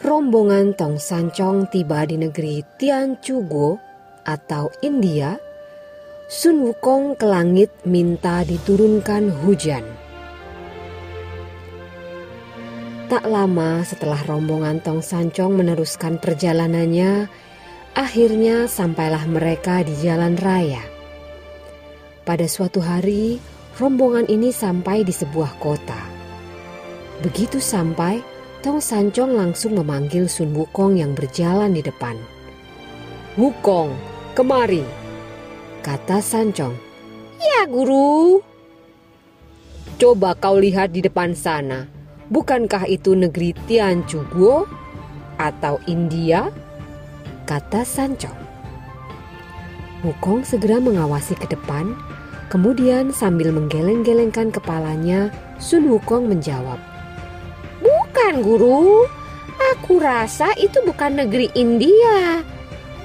rombongan Tong Sancong tiba di negeri Tianchugo atau India, Sun Wukong ke langit minta diturunkan hujan. Tak lama setelah rombongan Tong Sancong meneruskan perjalanannya, akhirnya sampailah mereka di jalan raya. Pada suatu hari, rombongan ini sampai di sebuah kota. Begitu sampai, Tong Sancong langsung memanggil Sun Wukong yang berjalan di depan. Wukong, kemari, kata Sancong. Ya guru. Coba kau lihat di depan sana, bukankah itu negeri Tianchuguo atau India? Kata Sancong. Wukong segera mengawasi ke depan, kemudian sambil menggeleng-gelengkan kepalanya, Sun Wukong menjawab. Bukan guru, aku rasa itu bukan negeri India.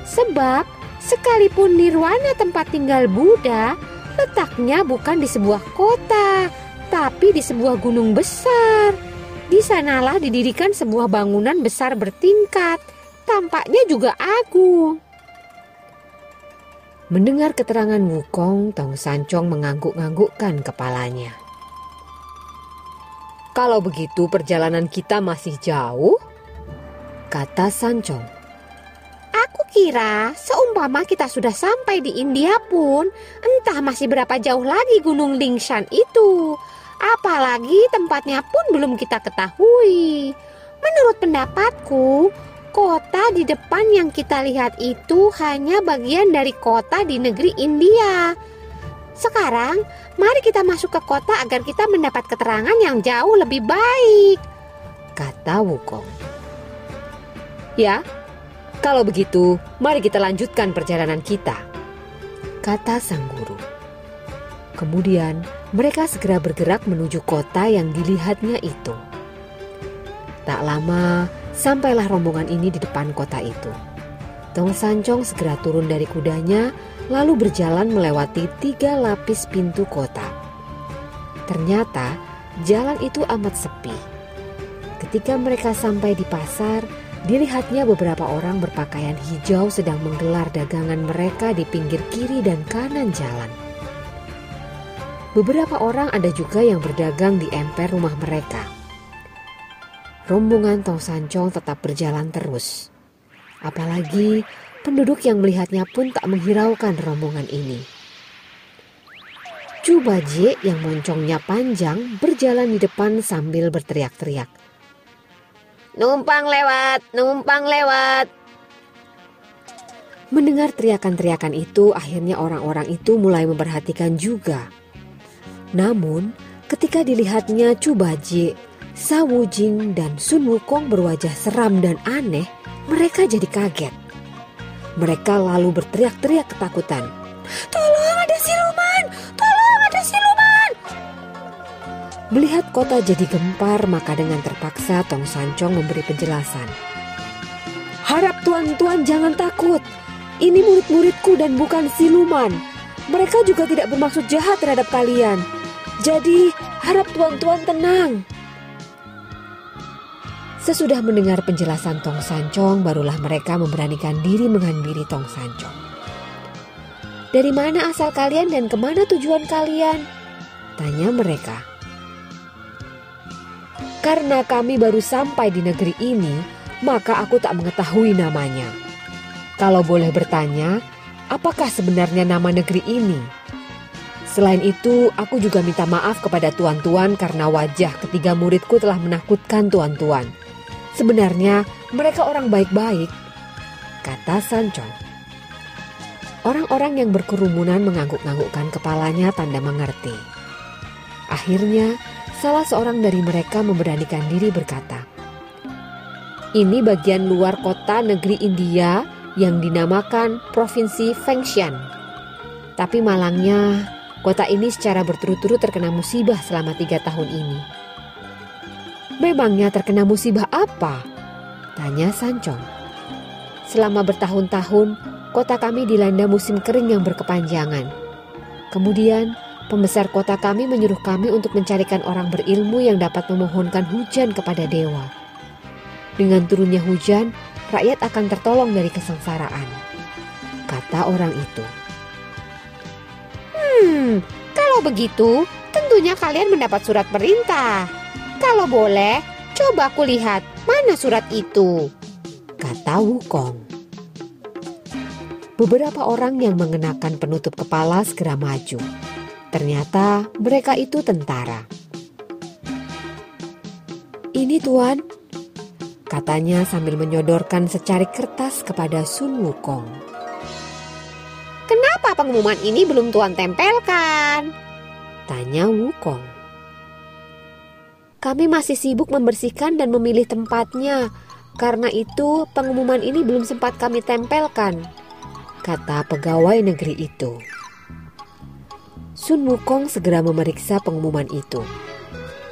Sebab sekalipun Nirwana tempat tinggal Buddha, letaknya bukan di sebuah kota, tapi di sebuah gunung besar. Di sanalah didirikan sebuah bangunan besar bertingkat, tampaknya juga agung. Mendengar keterangan Wukong, Tong Sancong mengangguk-anggukkan kepalanya. Kalau begitu perjalanan kita masih jauh, kata Sancong. Aku kira seumpama kita sudah sampai di India pun, entah masih berapa jauh lagi Gunung Lingshan itu. Apalagi tempatnya pun belum kita ketahui. Menurut pendapatku, kota di depan yang kita lihat itu hanya bagian dari kota di negeri India. Sekarang, mari kita masuk ke kota agar kita mendapat keterangan yang jauh lebih baik, kata Wukong. Ya, kalau begitu, mari kita lanjutkan perjalanan kita, kata sang guru. Kemudian, mereka segera bergerak menuju kota yang dilihatnya itu. Tak lama, sampailah rombongan ini di depan kota itu. Tong Sancong segera turun dari kudanya lalu berjalan melewati tiga lapis pintu kota. Ternyata jalan itu amat sepi. Ketika mereka sampai di pasar, dilihatnya beberapa orang berpakaian hijau sedang menggelar dagangan mereka di pinggir kiri dan kanan jalan. Beberapa orang ada juga yang berdagang di emper rumah mereka. Rombongan Tong Sancong tetap berjalan terus. Apalagi Penduduk yang melihatnya pun tak menghiraukan rombongan ini. Chu Baje yang moncongnya panjang berjalan di depan sambil berteriak-teriak. Numpang lewat, numpang lewat. Mendengar teriakan-teriakan itu, akhirnya orang-orang itu mulai memperhatikan juga. Namun, ketika dilihatnya Chu Baje, Sa Wujing, dan Sun Wukong berwajah seram dan aneh, mereka jadi kaget. Mereka lalu berteriak-teriak ketakutan. Tolong ada siluman! Tolong ada siluman! Melihat kota jadi gempar, maka dengan terpaksa Tong Sancong memberi penjelasan. Harap tuan-tuan jangan takut. Ini murid-muridku dan bukan siluman. Mereka juga tidak bermaksud jahat terhadap kalian. Jadi, harap tuan-tuan tenang. Sesudah mendengar penjelasan Tong Sancong, barulah mereka memberanikan diri menghampiri Tong Sancong. Dari mana asal kalian dan ke mana tujuan kalian? Tanya mereka. Karena kami baru sampai di negeri ini, maka aku tak mengetahui namanya. Kalau boleh bertanya, apakah sebenarnya nama negeri ini? Selain itu, aku juga minta maaf kepada tuan-tuan karena wajah ketiga muridku telah menakutkan tuan-tuan. Sebenarnya mereka orang baik-baik, kata Sancong. Orang-orang yang berkerumunan mengangguk-anggukkan kepalanya tanda mengerti. Akhirnya, salah seorang dari mereka memberanikan diri berkata, Ini bagian luar kota negeri India yang dinamakan Provinsi Fengshan. Tapi malangnya, kota ini secara berturut-turut terkena musibah selama tiga tahun ini. Memangnya terkena musibah apa? Tanya Sancong. Selama bertahun-tahun, kota kami dilanda musim kering yang berkepanjangan. Kemudian, pembesar kota kami menyuruh kami untuk mencarikan orang berilmu yang dapat memohonkan hujan kepada dewa. Dengan turunnya hujan, rakyat akan tertolong dari kesengsaraan. Kata orang itu. Hmm, kalau begitu, tentunya kalian mendapat surat perintah. Kalau boleh, coba aku lihat mana surat itu. Kata Wukong. Beberapa orang yang mengenakan penutup kepala segera maju. Ternyata mereka itu tentara. Ini tuan, katanya sambil menyodorkan secari kertas kepada Sun Wukong. Kenapa pengumuman ini belum tuan tempelkan? Tanya Wukong. Kami masih sibuk membersihkan dan memilih tempatnya. Karena itu pengumuman ini belum sempat kami tempelkan, kata pegawai negeri itu. Sun Wukong segera memeriksa pengumuman itu.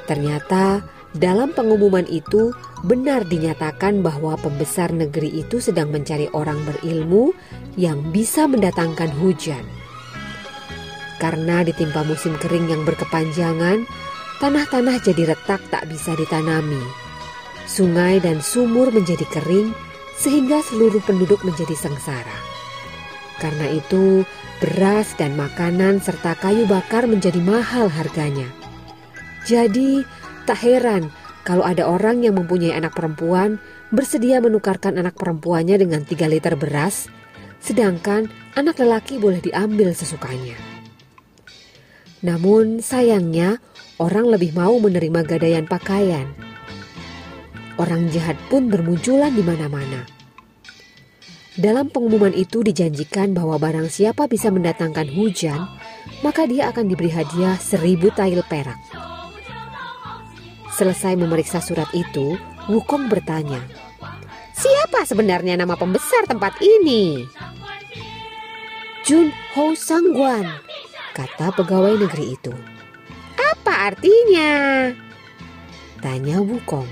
Ternyata dalam pengumuman itu benar dinyatakan bahwa pembesar negeri itu sedang mencari orang berilmu yang bisa mendatangkan hujan. Karena ditimpa musim kering yang berkepanjangan, tanah-tanah jadi retak tak bisa ditanami. Sungai dan sumur menjadi kering sehingga seluruh penduduk menjadi sengsara. Karena itu, beras dan makanan serta kayu bakar menjadi mahal harganya. Jadi, tak heran kalau ada orang yang mempunyai anak perempuan bersedia menukarkan anak perempuannya dengan 3 liter beras, sedangkan anak lelaki boleh diambil sesukanya. Namun sayangnya orang lebih mau menerima gadaian pakaian. Orang jahat pun bermunculan di mana-mana. Dalam pengumuman itu dijanjikan bahwa barang siapa bisa mendatangkan hujan, maka dia akan diberi hadiah seribu tail perak. Selesai memeriksa surat itu, Wukong bertanya, Siapa sebenarnya nama pembesar tempat ini? Jun Ho Sangguan, kata pegawai negeri itu. Artinya? Tanya Wukong.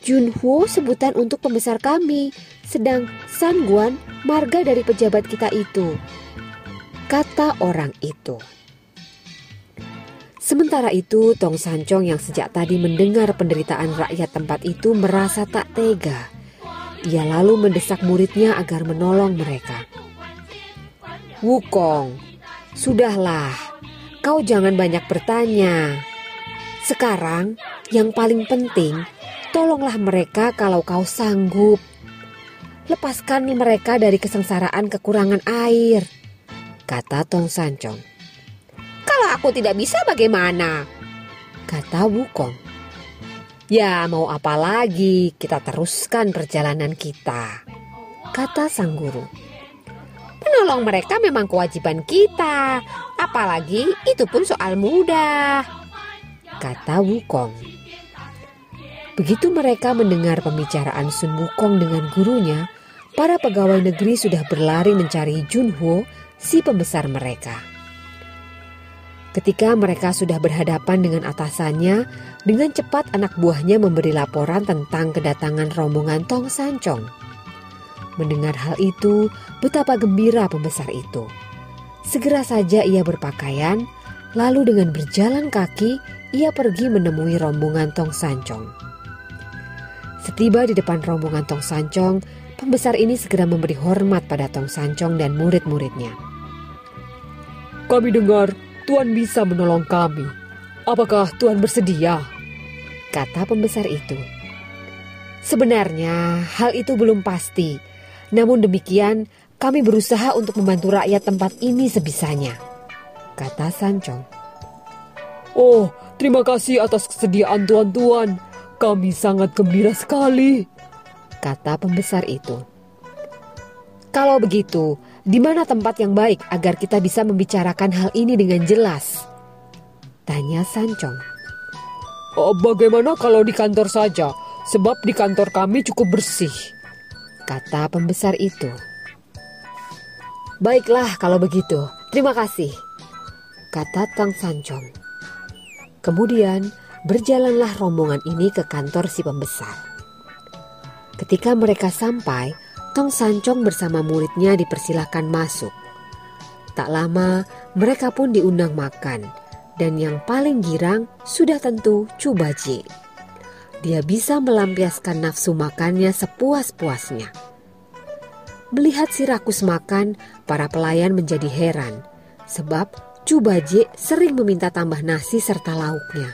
Junho sebutan untuk pembesar kami, sedang Sangguan marga dari pejabat kita itu. Kata orang itu. Sementara itu, Tong Sancong yang sejak tadi mendengar penderitaan rakyat tempat itu merasa tak tega. Ia lalu mendesak muridnya agar menolong mereka. Wukong, sudahlah, kau jangan banyak bertanya. Sekarang, yang paling penting Tolonglah mereka kalau kau sanggup. Lepaskan mereka dari kesengsaraan kekurangan air, kata Tong Sancong. Kalau aku tidak bisa bagaimana? Kata Wukong. Ya mau apa lagi, kita teruskan perjalanan kita, kata sang guru. Menolong mereka memang kewajiban kita, apalagi itu pun soal mudah, kata Wukong. Begitu mereka mendengar pembicaraan Sun Wukong dengan gurunya, para pegawai negeri sudah berlari mencari Junho, si pembesar mereka. Ketika mereka sudah berhadapan dengan atasannya, dengan cepat anak buahnya memberi laporan tentang kedatangan rombongan Tong Sancong. Mendengar hal itu, betapa gembira pembesar itu. Segera saja ia berpakaian, lalu dengan berjalan kaki, ia pergi menemui rombongan Tong Sancong. Setiba di depan rombongan Tong Sancong, pembesar ini segera memberi hormat pada Tong Sancong dan murid-muridnya. Kami dengar Tuan bisa menolong kami. Apakah Tuan bersedia? Kata pembesar itu. Sebenarnya hal itu belum pasti. Namun demikian, kami berusaha untuk membantu rakyat tempat ini sebisanya. Kata Sancong. Oh, terima kasih atas kesediaan tuan-tuan. Kami sangat gembira sekali, kata pembesar itu. Kalau begitu, di mana tempat yang baik agar kita bisa membicarakan hal ini dengan jelas? Tanya Sancong. Oh, bagaimana kalau di kantor saja? sebab di kantor kami cukup bersih. Kata pembesar itu. Baiklah kalau begitu, terima kasih. Kata Tang Sancong. Kemudian berjalanlah rombongan ini ke kantor si pembesar. Ketika mereka sampai, Tong Sancong bersama muridnya dipersilahkan masuk. Tak lama, mereka pun diundang makan, dan yang paling girang sudah tentu Cubaji. Dia bisa melampiaskan nafsu makannya sepuas-puasnya. Melihat si rakus makan, para pelayan menjadi heran, sebab Cubaji sering meminta tambah nasi serta lauknya.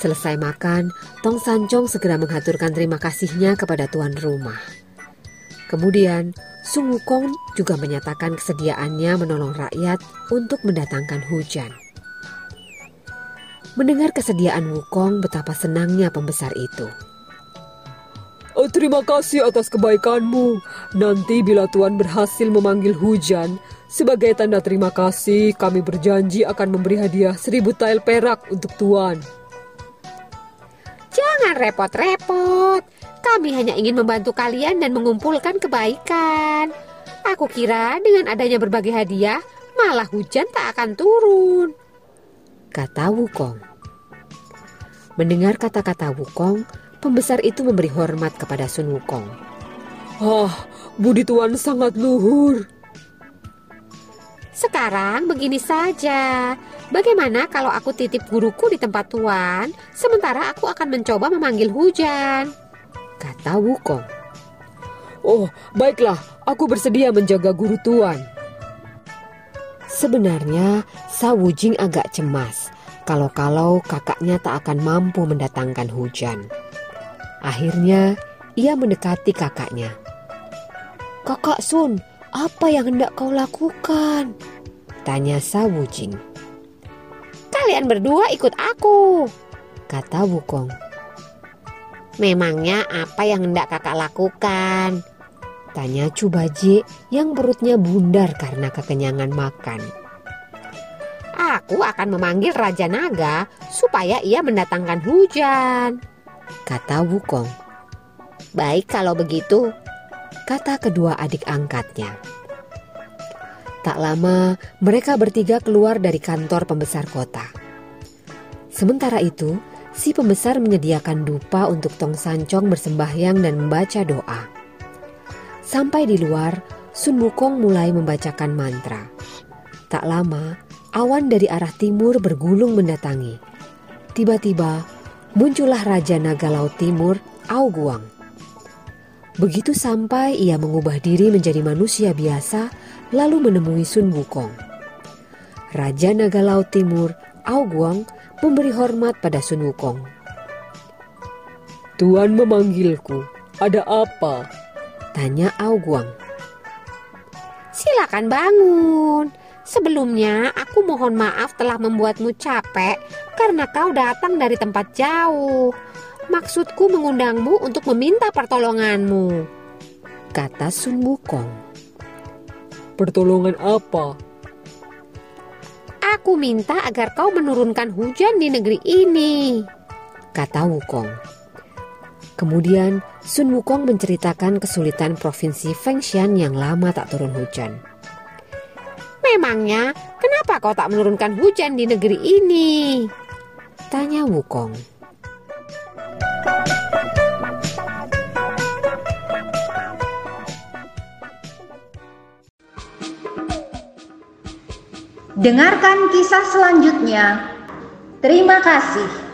Selesai makan, Tong Sancong segera menghaturkan terima kasihnya kepada tuan rumah. Kemudian, Sung Wukong juga menyatakan kesediaannya menolong rakyat untuk mendatangkan hujan. Mendengar kesediaan Wukong, betapa senangnya pembesar itu. Oh, terima kasih atas kebaikanmu. Nanti bila Tuan berhasil memanggil hujan, sebagai tanda terima kasih kami berjanji akan memberi hadiah seribu tael perak untuk Tuan. Jangan repot-repot. Kami hanya ingin membantu kalian dan mengumpulkan kebaikan. Aku kira dengan adanya berbagai hadiah, malah hujan tak akan turun. Kata Wukong. Mendengar kata-kata Wukong, pembesar itu memberi hormat kepada Sun Wukong. Ah, budi Tuan sangat luhur. Sekarang begini saja. Bagaimana kalau aku titip guruku di tempat Tuan, sementara aku akan mencoba memanggil hujan? kata Wukong. Oh, baiklah, aku bersedia menjaga guru tuan. Sebenarnya, Sa Wujing agak cemas kalau-kalau kakaknya tak akan mampu mendatangkan hujan. Akhirnya, ia mendekati kakaknya. Kakak Sun, apa yang hendak kau lakukan? Tanya Sa Wujing. Kalian berdua ikut aku, kata Wukong. Memangnya apa yang hendak kakak lakukan? Tanya Cubaji yang perutnya bundar karena kekenyangan makan. Aku akan memanggil Raja Naga supaya ia mendatangkan hujan. Kata Wukong. Baik kalau begitu. Kata kedua adik angkatnya. Tak lama mereka bertiga keluar dari kantor pembesar kota. Sementara itu, si pembesar menyediakan dupa untuk Tong Sancong bersembahyang dan membaca doa. Sampai di luar, Sun Wukong mulai membacakan mantra. Tak lama, awan dari arah timur bergulung mendatangi. Tiba-tiba, muncullah Raja Naga Laut Timur, Ao Guang. Begitu sampai ia mengubah diri menjadi manusia biasa, lalu menemui Sun Wukong. Raja Naga Laut Timur, Ao Guang, memberi hormat pada Sun Wukong. Tuan memanggilku, ada apa? Tanya Ao Guang. Silakan bangun. Sebelumnya aku mohon maaf telah membuatmu capek karena kau datang dari tempat jauh. Maksudku mengundangmu untuk meminta pertolonganmu. Kata Sun Wukong. Pertolongan apa? Aku minta agar kau menurunkan hujan di negeri ini, kata Wukong. Kemudian Sun Wukong menceritakan kesulitan provinsi Fengshan yang lama tak turun hujan. Memangnya kenapa kau tak menurunkan hujan di negeri ini? Tanya Wukong. Dengarkan kisah selanjutnya. Terima kasih.